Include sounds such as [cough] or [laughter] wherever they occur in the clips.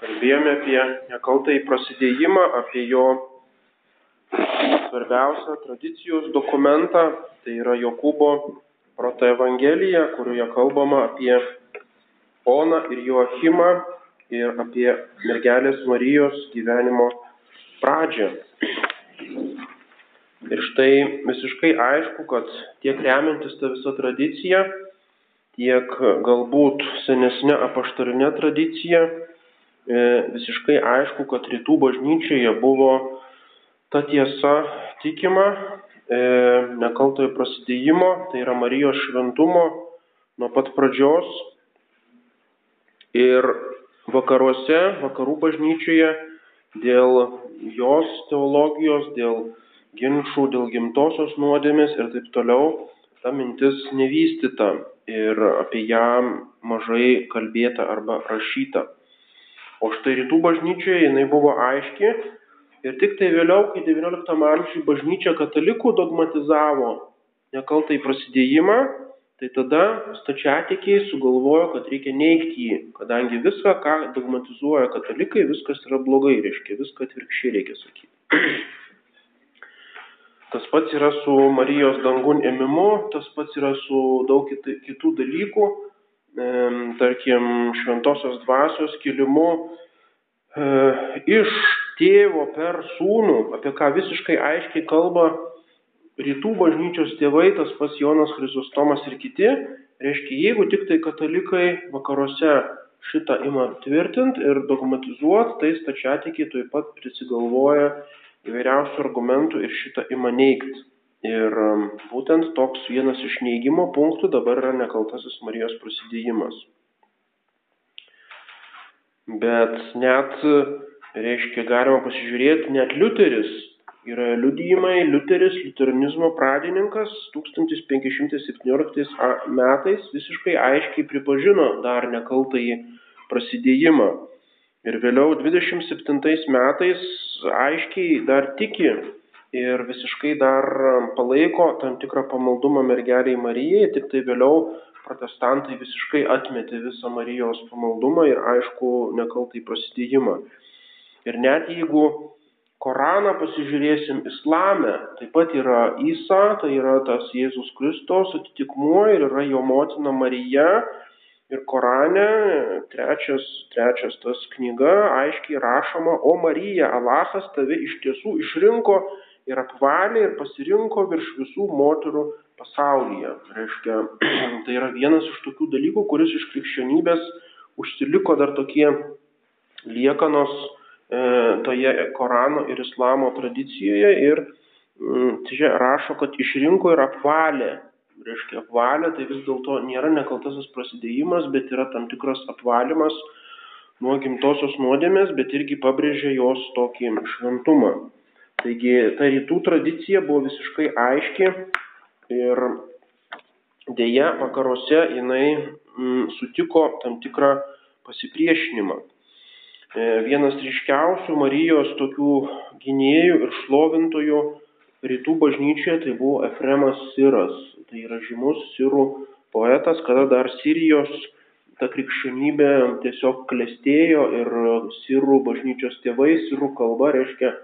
kalbėjome apie nekaltąjį prasidėjimą, apie jo svarbiausią tradicijos dokumentą, tai yra Jokūbo protoevangelija, kurioje kalbama apie Oną ir Joachimą ir apie mergelės Marijos gyvenimo pradžią. Ir štai visiškai aišku, kad tiek remiantis tą visą tradiciją, tiek galbūt senesnė apaštarinė tradicija, visiškai aišku, kad rytų bažnyčioje buvo ta tiesa tikima, e, nekaltojo prasidėjimo, tai yra Marijos šventumo nuo pat pradžios. Ir vakaruose, vakarų bažnyčioje dėl jos teologijos, dėl ginčių, dėl gimtosios nuodėmės ir taip toliau, ta mintis nevystyta ir apie ją mažai kalbėta arba rašyta. O štai rytų bažnyčioje jinai buvo aiški ir tik tai vėliau, kai XIX amžiuje bažnyčia katalikų dogmatizavo nekaltai prasidėjimą, tai tada stačiatikiai sugalvojo, kad reikia neigti jį, kadangi viską, ką dogmatizuoja katalikai, viskas yra blogai, reiškia viską atvirkščiai reikia sakyti. [clears throat] Tas pats yra su Marijos dangun ėmimu, tas pats yra su daug kitų dalykų, tarkim, šventosios dvasios kilimu e, iš tėvo per sūnų, apie ką visiškai aiškiai kalba rytų bažnyčios tėvai, tas pats Jonas Chrizostomas ir kiti, reiškia, jeigu tik tai katalikai vakaruose šitą ima tvirtinti ir dogmatizuoti, tai stačiatikiai taip pat prisigalvoja įvairiausių argumentų ir šitą ima neigti. Ir um, būtent toks vienas iš neigimo punktų dabar yra nekaltasis Marijos prasidėjimas. Bet net, reiškia, galima pasižiūrėti, net Liuteris yra liudijimai, Liuteris, liuteronizmo pradininkas 1517 metais visiškai aiškiai pripažino dar nekaltąjį prasidėjimą. Ir vėliau 27 metais aiškiai dar tiki ir visiškai dar palaiko tam tikrą pamaldumą mergeliai Marijai, tik tai vėliau protestantai visiškai atmetė visą Marijos pamaldumą ir aišku nekaltai prasidėjimą. Ir net jeigu Koraną pasižiūrėsim islame, taip pat yra Isa, tai yra tas Jėzus Kristos atitikmuo ir yra jo motina Marija, Ir Korane trečias, trečias tas knyga aiškiai rašoma, o Marija, Alachas tave iš tiesų išrinko ir apvalė ir pasirinko virš visų moterų pasaulyje. Reiškia, [clears throat] tai yra vienas iš tokių dalykų, kuris iš krikščionybės užsiliko dar tokie liekanos e, toje Korano ir Islamo tradicijoje ir mm, čia rašo, kad išrinko ir apvalė reiškia apvalę, tai vis dėlto nėra nekaltasis prasidėjimas, bet yra tam tikras apvalimas nuo gimtosios nuodėmės, bet irgi pabrėžia jos tokį šventumą. Taigi ta rytų tradicija buvo visiškai aiški ir dėja vakaruose jinai mm, sutiko tam tikrą pasipriešinimą. E, vienas ryškiausių Marijos tokių gynėjų ir šlovintojų rytų bažnyčioje tai buvo Efremas Siras, tai yra žymus sirų poetas, kada dar Sirijos ta krikščionybė tiesiog klestėjo ir sirų bažnyčios tėvai, sirų kalba reiškia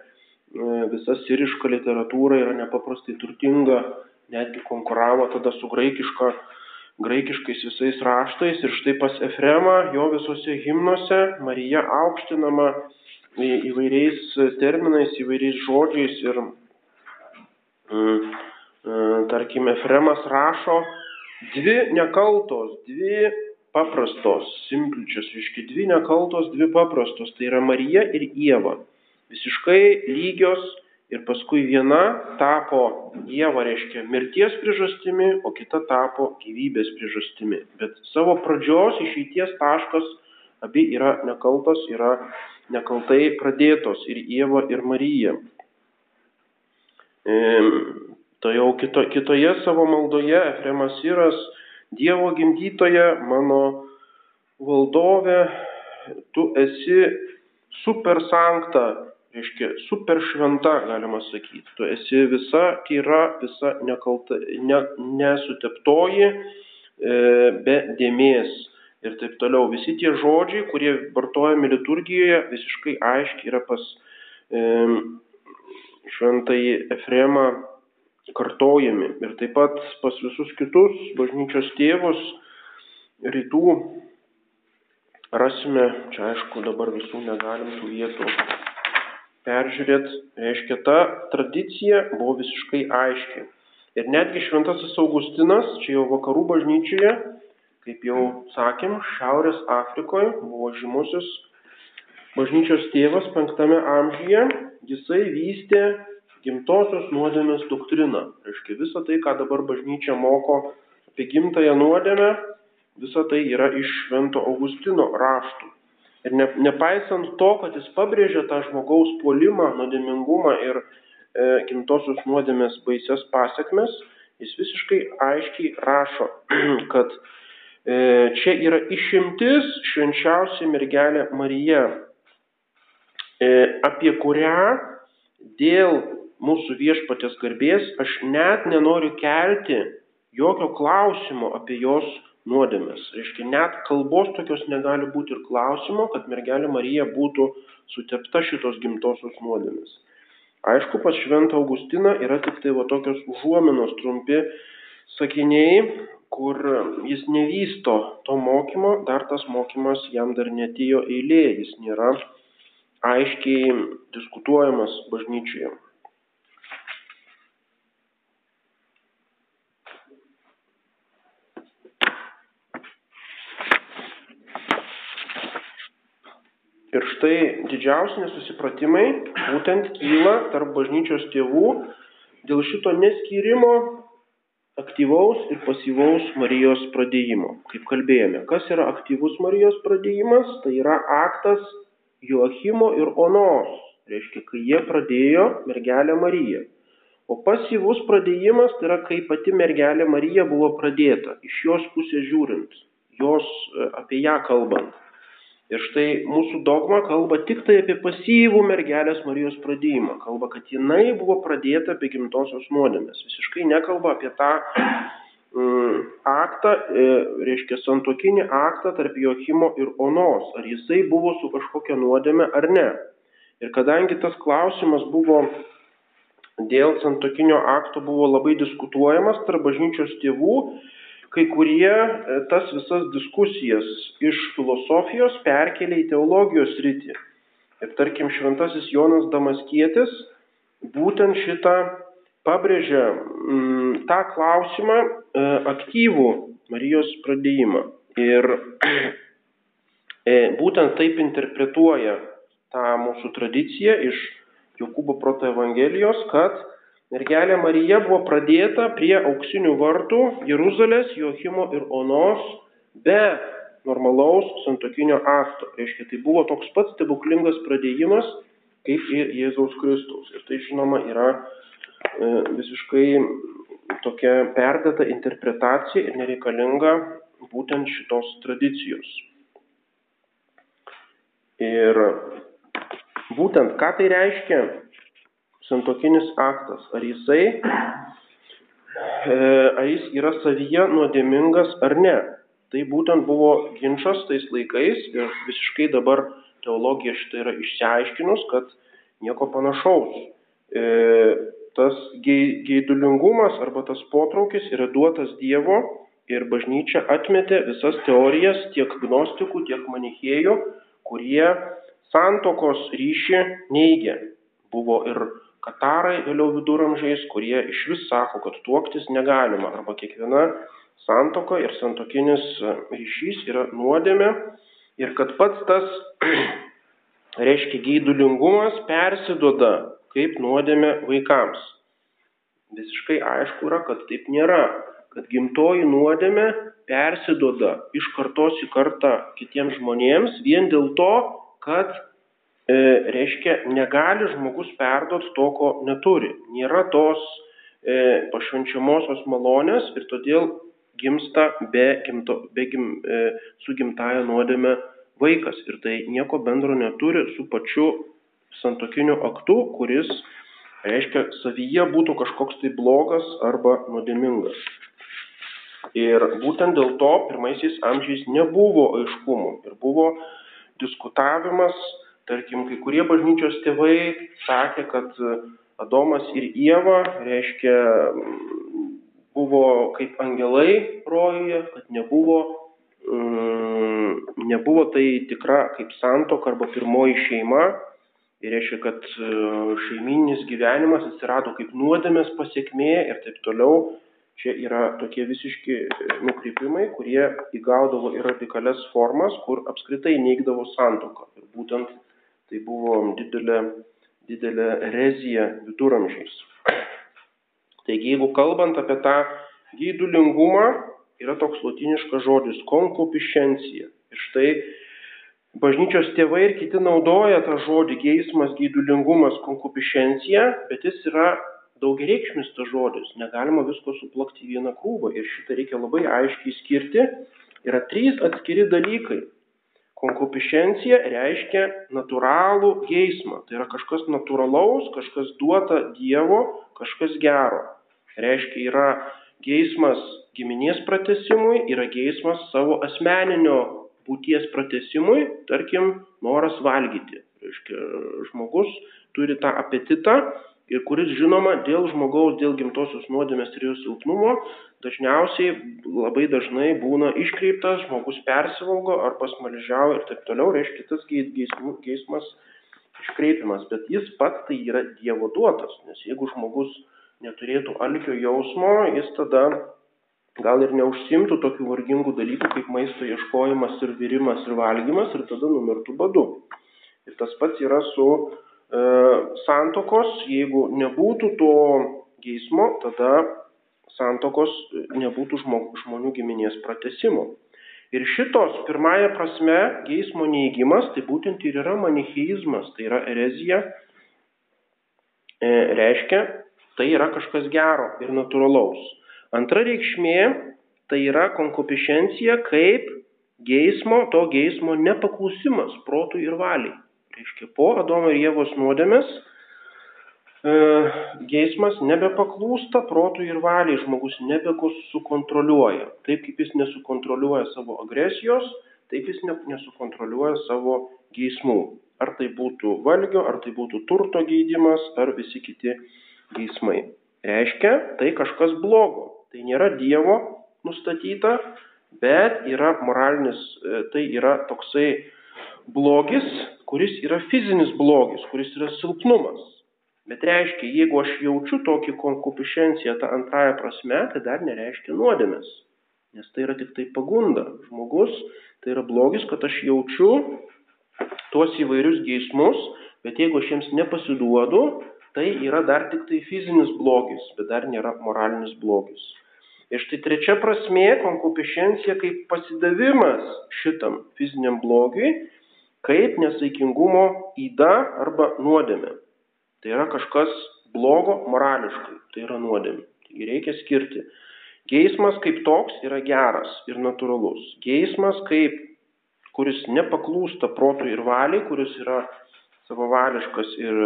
visa siriška literatūra yra nepaprastai turtinga, netgi konkuravo tada su graikiška, graikiškais visais raštais. Ir štai pas Efremą jo visose himnuose Marija aukštinama įvairiais terminais, įvairiais žodžiais. Ir Mm, mm, tarkim, Efremas rašo, dvi nekaltos, dvi paprastos, simpličios, reiškia, dvi nekaltos, dvi paprastos, tai yra Marija ir Jėva. Visiškai lygios ir paskui viena tapo Jėva, reiškia, mirties priežastimi, o kita tapo gyvybės priežastimi. Bet savo pradžios išeities taškas abi yra nekaltos, yra nekaltai pradėtos ir Jėva, ir Marija. To jau kito, kitoje savo maldoje Efremas Iras, Dievo gimdytoje, mano valdove, tu esi super sankta, reiškia super šventa, galima sakyti. Tu esi visa tyra, visa nekalta, ne, nesuteptoji, e, be dėmės. ir taip toliau. Visi tie žodžiai, kurie vartojami liturgijoje, visiškai aiškiai yra pas e, šventai Efremą kartojami. Ir taip pat pas visus kitus bažnyčios tėvus rytų rasime, čia aišku dabar visų negalim tų vietų peržiūrėti, reiškia ta tradicija buvo visiškai aiški. Ir netgi šventasis Augustinas, čia jau vakarų bažnyčioje, kaip jau sakėm, Šiaurės Afrikoje buvo žymusis bažnyčios tėvas penktame amžiuje, jisai vystė gimtosios nuodėmės doktriną. Reiškia visą tai, ką dabar bažnyčia moko apie gimtąją nuodėmę, visa tai yra iš Švento Augustino raštų. Ir ne, nepaisant to, kad jis pabrėžia tą žmogaus puolimą, nuodėmingumą ir e, gimtosios nuodėmės baises pasiekmes, jis visiškai aiškiai rašo, [clears throat] kad e, čia yra išimtis švenčiausia mergelė Marija, e, apie kurią dėl mūsų viešpatės garbės aš net nenoriu kelti jokio klausimo apie jos nuodėmės. Reiškia, net kalbos tokios negali būti ir klausimo, kad mergelė Marija būtų sutepta šitos gimtosios nuodėmės. Aišku, pas Šventą Augustiną yra tik tai va tokios užuominos trumpi sakiniai, kur jis nevysto to mokymo, dar tas mokymas jam dar netėjo eilė, jis nėra aiškiai diskutuojamas bažnyčioje. Ir štai didžiausi nesusipratimai būtent kyla tarp bažnyčios tėvų dėl šito neskyrimo aktyvaus ir pasyvaus Marijos pradėjimo. Kaip kalbėjome, kas yra aktyvus Marijos pradėjimas, tai yra aktas Joachimo ir Onos, reiškia, kai jie pradėjo mergelę Mariją. O pasyvus pradėjimas tai yra, kai pati mergelė Marija buvo pradėta, iš jos pusės žiūrint, jos e, apie ją kalbant. Ir štai mūsų dogma kalba tik tai apie pasyvų mergelės Marijos pradėjimą. Kalba, kad jinai buvo pradėta be gimtosios nuodėmės. Visiškai nekalba apie tą mm, aktą, e, reiškia santokinį aktą tarp Joachimo ir Onos. Ar jisai buvo su kažkokia nuodėme ar ne. Ir kadangi tas klausimas buvo dėl santokinio akto buvo labai diskutuojamas tarp bažnyčios tėvų, kai kurie e, tas visas diskusijas iš filosofijos perkelia į teologijos rytį. Ir tarkim, šventasis Jonas Damaskietis būtent šitą pabrėžia m, mm, tą klausimą e, aktyvų Marijos pradėjimą. Ir e, būtent taip interpretuoja tą mūsų tradiciją iš Jokūbo proto Evangelijos, kad Mergelė Marija buvo pradėta prie auksinių vartų Jeruzalės, Joachimo ir Onos be normalaus santokinio akto. Reiškia, tai buvo toks pats stebuklingas pradėjimas kaip ir Jėzaus Kristaus. Ir tai žinoma yra e, visiškai tokia perdata interpretacija ir nereikalinga būtent šitos tradicijos. Ir būtent ką tai reiškia, santokinis aktas, ar jisai, e, ar jis yra savyje nuodėmingas ar ne. Tai būtent buvo ginčas tais laikais ir visiškai dabar teologija šitą yra išsiaiškinus, kad nieko panašaus. E, tas geidulingumas arba tas potraukis yra duotas Dievo ir bažnyčia atmetė visas teorijas tiek gnostikų, tiek manichėjų, kurie santokos ryšį neigia. Buvo ir katarai vėliau viduramžiais, kurie iš vis sako, kad tuoktis negalima. Arba kiekviena santoka ir santokinis ryšys yra nuodėmė. Ir kad pats tas, [clears throat] reiškia, geidulingumas persiduoda kaip nuodėmė vaikams. Visiškai aišku yra, kad taip nėra, kad gimtoji nuodėmė persiduoda iš kartos į kartą kitiems žmonėms vien dėl to, kad E, reiškia, negali žmogus perduoti to, ko neturi. Nėra tos e, pašvenčiamosios malonės ir todėl gimsta be, gimto, be gim, e, su gimtaja nuodėme vaikas. Ir tai nieko bendro neturi su pačiu santokiniu aktu, kuris, reiškia, savyje būtų kažkoks tai blogas arba nuodėmingas. Ir būtent dėl to pirmaisiais amžiais nebuvo aiškumų ir buvo diskutavimas, tarkim, kai kurie bažnyčios tėvai sakė, kad Adomas ir Jėva, reiškia, buvo kaip angelai rojuje, kad nebuvo, mm, nebuvo tai tikra kaip santoka arba pirmoji šeima, Tai reiškia, kad e, šeimininis gyvenimas atsirado kaip nuodėmės pasiekmė ir taip toliau. Čia yra tokie visiški e, nukrypimai, kurie įgaudavo ir radikalias formas, kur apskritai neigdavo santoką. Ir būtent tai buvo didelė, didelė rezija viduramžiais. Taigi, jeigu kalbant apie tą gydulingumą, yra toks latiniškas žodis konkupiscencija. Ir štai Bažnyčios tėvai ir kiti naudoja tą žodį geismas, gydulingumas, konkupiscencija, bet jis yra daugiareikšmis tas žodis, negalima visko suplakti į vieną krūvą ir šitą reikia labai aiškiai skirti. Yra trys atskiri dalykai. Konkupiscencija reiškia natūralų geismą, tai yra kažkas natūralaus, kažkas duota Dievo, kažkas gero. Reiškia yra geismas giminės pratesimui, yra geismas savo asmeninio būties pratesimui, tarkim, noras valgyti. Reiškia, žmogus turi tą apetitą ir kuris, žinoma, dėl žmogaus, dėl gimtosios nuodėmės ir jos silpnumo, dažniausiai labai dažnai būna iškreiptas, žmogus persivalgo arba smaližiauja ir taip toliau, reiškia, tas geismas iškreipimas, bet jis pats tai yra Dievo duotas, nes jeigu žmogus neturėtų alkio jausmo, jis tada gal ir neužsimtų tokių vargingų dalykų kaip maisto ieškojimas ir virimas ir valgymas ir tada numirtų badu. Ir tas pats yra su santokos, jeigu nebūtų to geismo, tada santokos nebūtų žmonių giminės pratesimo. Ir šitos pirmąją prasme geismo neįgymas, tai būtent ir yra manicheizmas, tai yra erezija, e, reiškia, tai yra kažkas gero ir natūralaus. Antra reikšmė tai yra konkupiscencija kaip geismo, to geismo nepaklusimas protui ir valiai. Reiškia, po Adomo ir Jėvos nuodėmės e, geismas nebepaklūsta protui ir valiai, žmogus nebesukontroliuoja. Taip kaip jis nesukontroliuoja savo agresijos, taip jis ne, nesukontroliuoja savo geismų. Ar tai būtų valgio, ar tai būtų turto geidimas, ar visi kiti geismai. Reiškia, tai kažkas blogo. Tai nėra Dievo nustatyta, bet yra moralinis, e, tai yra toksai blogis, kuris yra fizinis blogis, kuris yra silpnumas. Bet reiškia, jeigu aš jaučiu tokį konkupiscenciją tą antrąją prasme, tai dar nereiškia nuodėmės. Nes tai yra tik tai pagunda. Žmogus tai yra blogis, kad aš jaučiu tuos įvairius geismus, bet jeigu aš jiems nepasiduodu, tai yra dar tik tai fizinis blogis, bet dar nėra moralinis blogis. Ir štai trečia prasme - konkupiscencija kaip pasidavimas šitam fiziniam blogiui, kaip nesaikingumo įda arba nuodėmė. Tai yra kažkas blogo morališkai, tai yra nuodėmė. Taigi reikia skirti. Geismas kaip toks yra geras ir natūralus. Geismas kaip, kuris nepaklūsta protui ir valiai, kuris yra savavališkas ir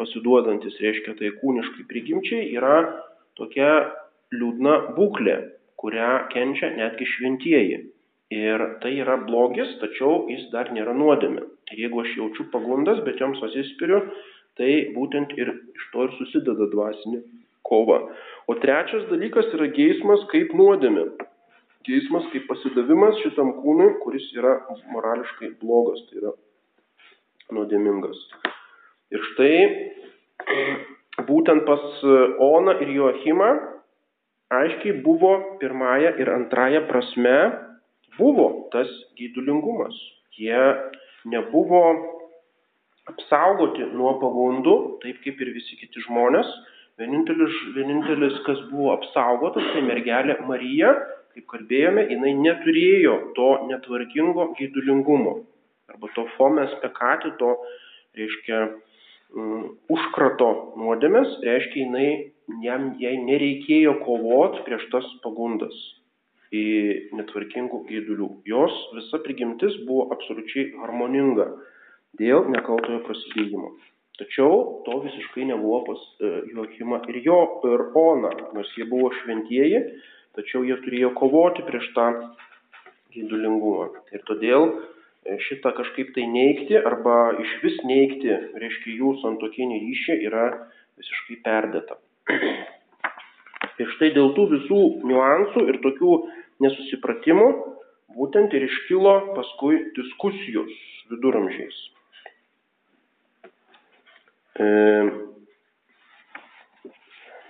pasiduodantis, reiškia tai kūniškai prigimčiai, yra tokia liūdna būklė, kurią kenčia netgi šventieji. Ir tai yra blogis, tačiau jis dar nėra nuodėmė. Ir jeigu aš jaučiu pagundas, bet joms atsispiriu, tai būtent ir iš to ir susideda dvasinė kova. O trečias dalykas yra geismas kaip nuodėmė. Geismas kaip pasidavimas šitam kūnui, kuris yra morališkai blogas. Tai yra nuodėmingas. Ir štai [clears throat] būtent pas Oną ir Joachimą aiškiai buvo pirmąją ir antrąją prasme buvo tas gydulingumas. Jie nebuvo apsaugoti nuo pagundų, taip kaip ir visi kiti žmonės. Vienintelis, vienintelis kas buvo apsaugotas, tai mergelė Marija, kaip kalbėjome, jinai neturėjo to netvarkingo gydulingumo arba to fomes pekati, to, reiškia, um, užkrato nuodėmės, reiškia, jinai, jam, jai nereikėjo kovoti prieš tas pagundas į netvarkingų gėdulių. Jos visa prigimtis buvo absoliučiai harmoninga dėl nekaltojo prasidėjimo. Tačiau to visiškai nebuvo pas e, Joachimą ir jo ir Oną, nors jie buvo šventieji, tačiau jie turėjo kovoti prieš tą geidulingumą. Ir todėl e, šitą kažkaip tai neikti arba iš vis neikti, reiškia jų santokinį ryšį yra visiškai perdėta. [clears throat] Ir štai dėl tų visų niuansų ir tokių nesusipratimų būtent ir iškilo paskui diskusijos viduramžiais. E,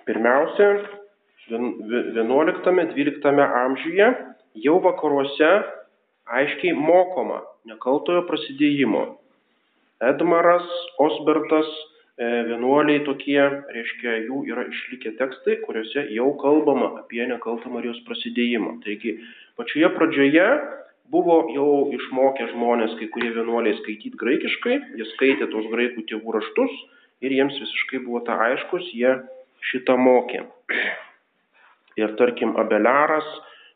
pirmiausia, 11-12 amžiuje jau vakaruose aiškiai mokoma nekaltojo prasidėjimo. Edmaras, Osbertas, vienuoliai tokie, reiškia, jų yra išlikę tekstai, kuriuose jau kalbama apie nekaltą Marijos prasidėjimą. Taigi pačioje pradžioje buvo jau išmokę žmonės, kai kurie vienuoliai skaityti graikiškai, jie skaitė tos graikų tėvų raštus ir jiems visiškai buvo ta aiškus, jie šitą mokė. [clears throat] Ir tarkim Abeliaras,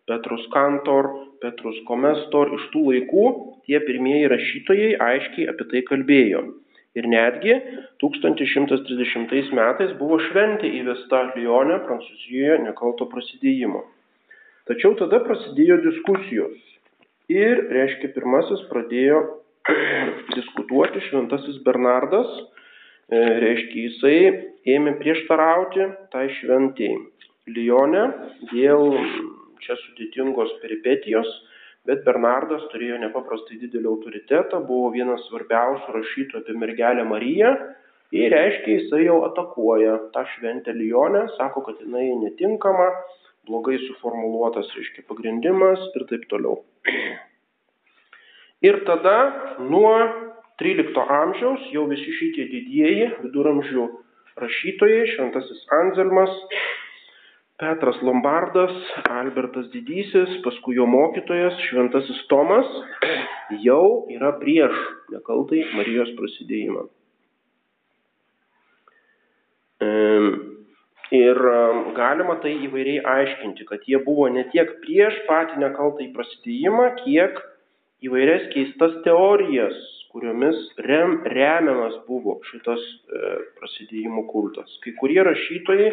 Petrus Kantor, Petrus Komestor iš tų laikų tie pirmieji rašytojai aiškiai apie tai kalbėjo. Ir netgi 1130 metais buvo šventė įvesta Lyonė, Prancūzijoje, nekalto prasidėjimo. Tačiau tada prasidėjo diskusijos. Ir, reiškia, pirmasis pradėjo [clears throat] diskutuoti šventasis Bernardas, e, reiškia, jisai ėmė prieštarauti tai šventėjai. Lyone dėl čia sudėtingos peripetijos, bet Bernardas turėjo nepaprastai didelį autoritetą, buvo vienas svarbiausių rašytojų apie mergelę Mariją ir reiškia, jisai jau atakuoja tą šventę Lyonę, sako, kad jinai netinkama, blogai suformuoluotas, reiškia, pagrindimas ir taip toliau. Ir tada nuo 13 amžiaus jau visi šitie didieji viduramžių rašytojai, šventasis Anzelmas, Petras Lombardas, Albertas Didysis, paskui jo mokytojas Šventasis Tomas [clears throat] jau yra prieš nekaltai Marijos prasidėjimą. Ir galima tai įvairiai aiškinti, kad jie buvo ne tiek prieš patį nekaltai prasidėjimą, kiek įvairias keistas teorijas, kuriomis rem, remiamas buvo šitas e, prasidėjimų kultas. Kai kurie rašytojai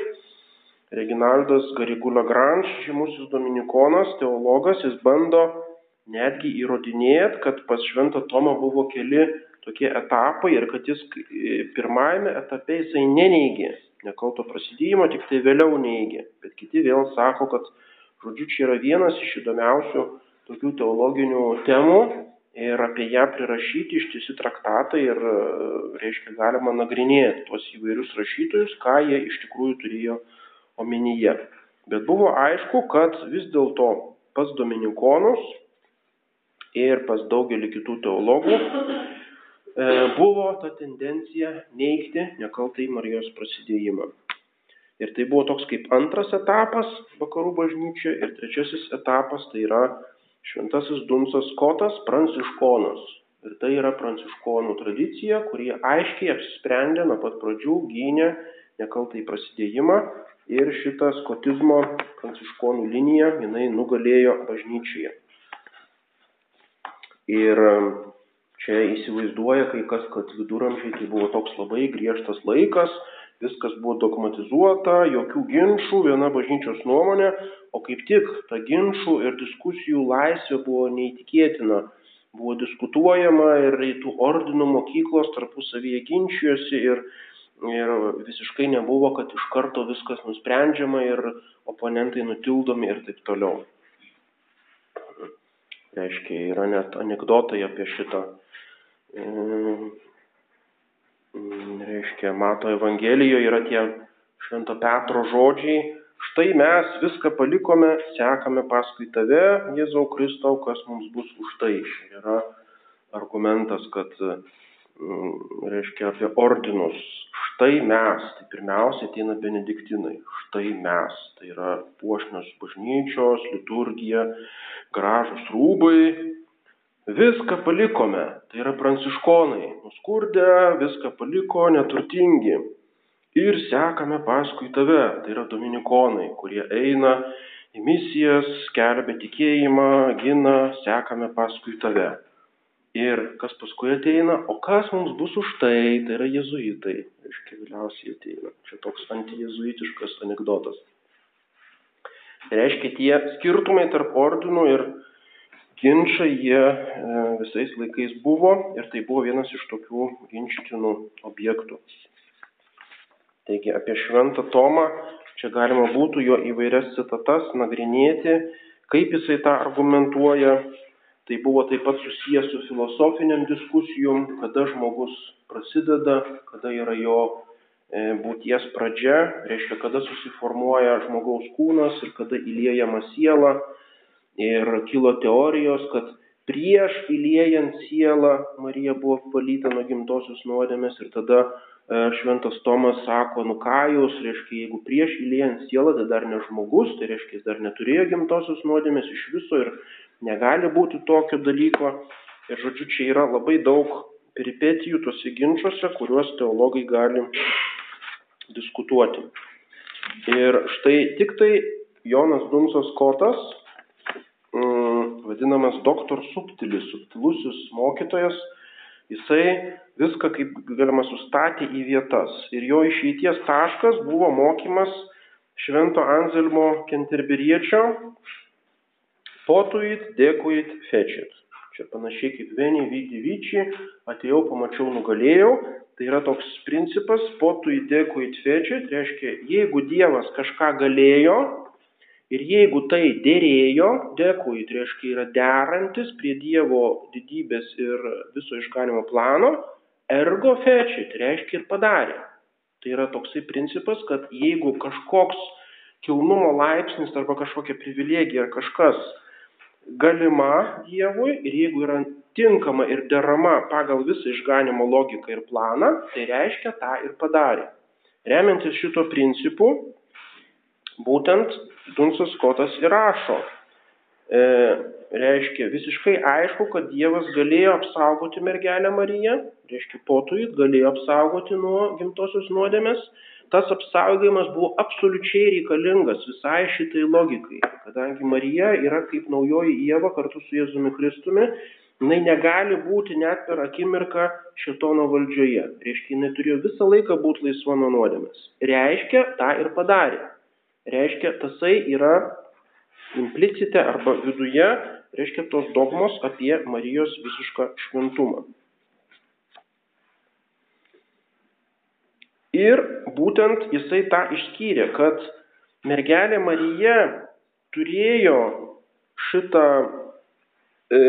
Reginaldas Garigula Granš, žymusis dominikonas, teologas, jis bando netgi įrodinėti, kad pas Šventą Tomą buvo keli tokie etapai ir kad jis pirmajame etape jisai neneigė nekalto prasidėjimo, tik tai vėliau neigė. Bet kiti vėl sako, kad, žodžiu, čia yra vienas iš įdomiausių tokių teologinių temų ir apie ją prirašyti ištisi traktatai ir, reiškia, galima nagrinėti tuos įvairius rašytojus, ką jie iš tikrųjų turėjo omenyje. Bet buvo aišku, kad vis dėlto pas dominikonus ir pas daugelį kitų teologų e, buvo ta tendencija neikti nekaltai Marijos prasidėjimą. Ir tai buvo toks kaip antras etapas vakarų bažnyčioje ir trečiasis etapas tai yra šventasis Dunsas Kotas Pranciškonas. Ir tai yra pranciškonų tradicija, kurie aiškiai apsisprendė nuo pat pradžių gynė nekaltai prasidėjimą ir šita skotizmo pranciškonų linija, jinai nugalėjo bažnyčioje. Ir um, čia įsivaizduoja kai kas, kad viduramžiai tai buvo toks labai griežtas laikas, viskas buvo dogmatizuota, jokių ginčių, viena bažnyčios nuomonė, o kaip tik ta ginčių ir diskusijų laisvė buvo neįtikėtina. Buvo diskutuojama ir tų ordinų mokyklos tarpusavyje ginčijosi ir ir visiškai nebuvo, kad iš karto viskas nusprendžiama ir oponentai nutildomi ir taip toliau. Reiškia, yra net anegdotai apie šitą. Mm, reiškia, mato Evangelijoje yra tie Švento Petro žodžiai. Štai mes viską palikome, sekame paskui tave, Jėzau Kristau, kas mums bus už tai. Yra argumentas, kad reiškia apie ordinus. Štai mes, tai pirmiausia ateina benediktinai. Štai mes, tai yra puošnios bažnyčios, liturgija, gražus rūbai. Viską palikome, tai yra pranciškonai, nuskurdę, viską paliko, neturtingi. Ir sekame paskui tave, tai yra dominikonai, kurie eina į misijas, skelbia tikėjimą, gina, sekame paskui tave. Ir kas paskui ateina, o kas mums bus už tai, tai yra jezuitai, reiškia, vėliausiai ateina. Čia toks antijezuitiškas anegdotas. Tai reiškia, tie skirtumai tarp ordinų ir ginčiai jie e, visais laikais buvo ir tai buvo vienas iš tokių ginčytinų objektų. Taigi apie Šventą Tomą čia galima būtų jo įvairias citatas nagrinėti, kaip jisai tą argumentuoja. Tai buvo taip pat susijęs su filosofiniam diskusijom, kada žmogus prasideda, kada yra jo e, būties pradžia, reiškia, kada susiformuoja žmogaus kūnas ir kada įliejama siela. Ir kilo teorijos, kad prieš įliejant sielą Marija buvo valyta nuo gimtosios nuodėmės ir tada e, šventas Tomas sako, nu ką jūs, reiškia, jeigu prieš įliejant sielą, tai dar ne žmogus, tai reiškia, jis dar neturėjo gimtosios nuodėmės iš viso ir negali būti tokio dalyko. Ir žodžiu, čia yra labai daug peripetijų tuose ginčiuose, kuriuos teologai gali diskutuoti. Ir štai tik tai Jonas Dunsas Kotas vadinamas doktor subtilis, subtilusis mokytojas, jisai viską kaip galima sustatė į vietas. Ir jo išeities taškas buvo mokymas Švento Anzelmo Kenterberiečio potuit, dėkuit, fečit. Čia panašiai kaip vieni vykdy vyčiai, atėjau, pamačiau, nugalėjau. Tai yra toks principas, potuit, dėkuit, fečit, reiškia, jeigu Dievas kažką galėjo, Ir jeigu tai dėrėjo, dekui, tai reiškia yra derantis prie Dievo didybės ir viso išganimo plano, ergo fečiai, tai reiškia ir padarė. Tai yra toksai principas, kad jeigu kažkoks kilnumo laipsnis arba kažkokia privilegija ar kažkas galima Dievui ir jeigu yra tinkama ir derama pagal visą išganimo logiką ir planą, tai reiškia tą ir padarė. Remiantis šito principu, būtent Dunsas Skotas įrašo. E, reiškia, visiškai aišku, kad Dievas galėjo apsaugoti mergelę Mariją, reiškia, potuit galėjo apsaugoti nuo gimtosios nuodėmės. Tas apsaugojimas buvo absoliučiai reikalingas visai šitai logikai, kadangi Marija yra kaip naujoji Jėva kartu su Jėzumi Kristumi, jinai negali būti net per akimirką šitono valdžioje. Reiškia, jinai turėjo visą laiką būti laisva nuo nuodėmės. Reiškia, tą ir padarė reiškia tasai yra implicite arba viduje, reiškia tos dogmos apie Marijos visišką šventumą. Ir būtent jisai tą išskyrė, kad mergelė Marija turėjo šitą e,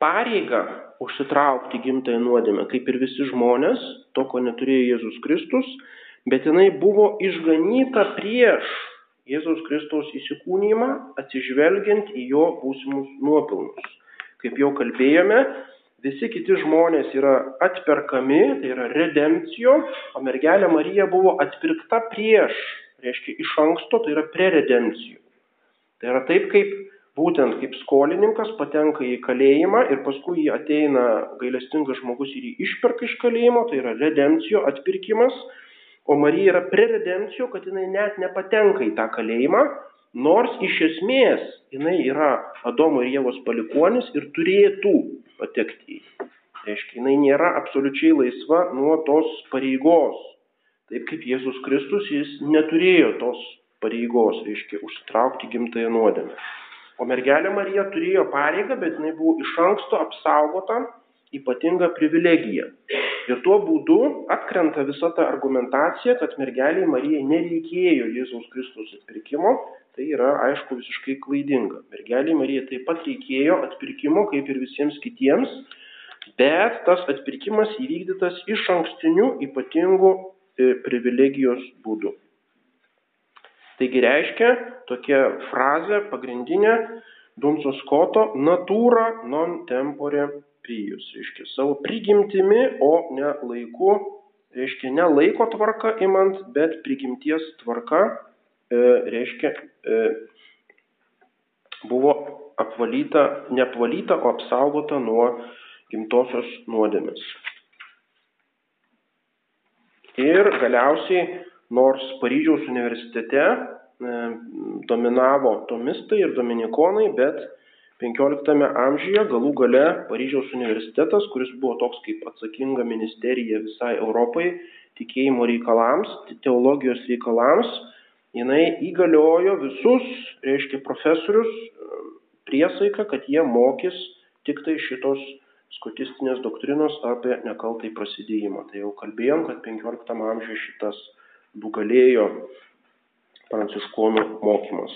pareigą užsitraukti gimtąją nuodėmę, kaip ir visi žmonės, to, ko neturėjo Jėzus Kristus, bet jinai buvo išganyta prieš Jėzaus Kristaus įsikūnymą, atsižvelgiant į jo būsimus nuopilnus. Kaip jau kalbėjome, visi kiti žmonės yra atperkami, tai yra redempcijo, o mergelė Marija buvo atpirkta prieš, reiškia iš anksto, tai yra preredempcijo. Tai yra taip, kaip būtent kaip skolininkas patenka į kalėjimą ir paskui jį ateina gailestingas žmogus ir jį išperka iš kalėjimo, tai yra redempcijo atpirkimas O Marija yra preredencijų, kad jinai net nepatenka į tą kalėjimą, nors iš esmės jinai yra Adomo ir Jėvos palikonis ir turėtų patekti į. Reiškia, jinai nėra absoliučiai laisva nuo tos pareigos. Taip kaip Jėzus Kristus, jis neturėjo tos pareigos, reiškia, užsitraukti gimtąją nuodėmę. O mergelė Marija turėjo pareigą, bet jinai buvo iš anksto apsaugota ypatingą privilegiją. Ir tuo būdu atkrenta visa ta argumentacija, kad mergeliai Marijai nereikėjo Jėzaus Kristus atpirkimo, tai yra aišku visiškai klaidinga. Mergeliai Marijai taip pat reikėjo atpirkimo kaip ir visiems kitiems, bet tas atpirkimas įvykdytas iš ankstinių ypatingų e, privilegijos būdų. Taigi reiškia tokia frazė pagrindinė Dunso Skoto natūra non tempore prijus, reiškia savo prigimtimi, o ne laiku, reiškia ne laiko tvarka imant, bet prigimties tvarka, e, reiškia, e, buvo apvalyta, neapvalyta, o apsaugota nuo gimtosios nuodėmės. Ir galiausiai, nors Paryžiaus universitete e, dominavo tomistai ir dominikonai, bet penkioliktame amžiuje galų gale Paryžiaus universitetas, kuris buvo toks kaip atsakinga ministerija visai Europai tikėjimo reikalams, teologijos reikalams, jinai įgaliojo visus, reiškia profesorius, priesaiką, kad jie mokys tik tai šitos skotistinės doktrinos apie nekaltai prasidėjimą. Tai jau kalbėjom, kad 15 amžiuje šitas nugalėjo pranciškonų mokymas.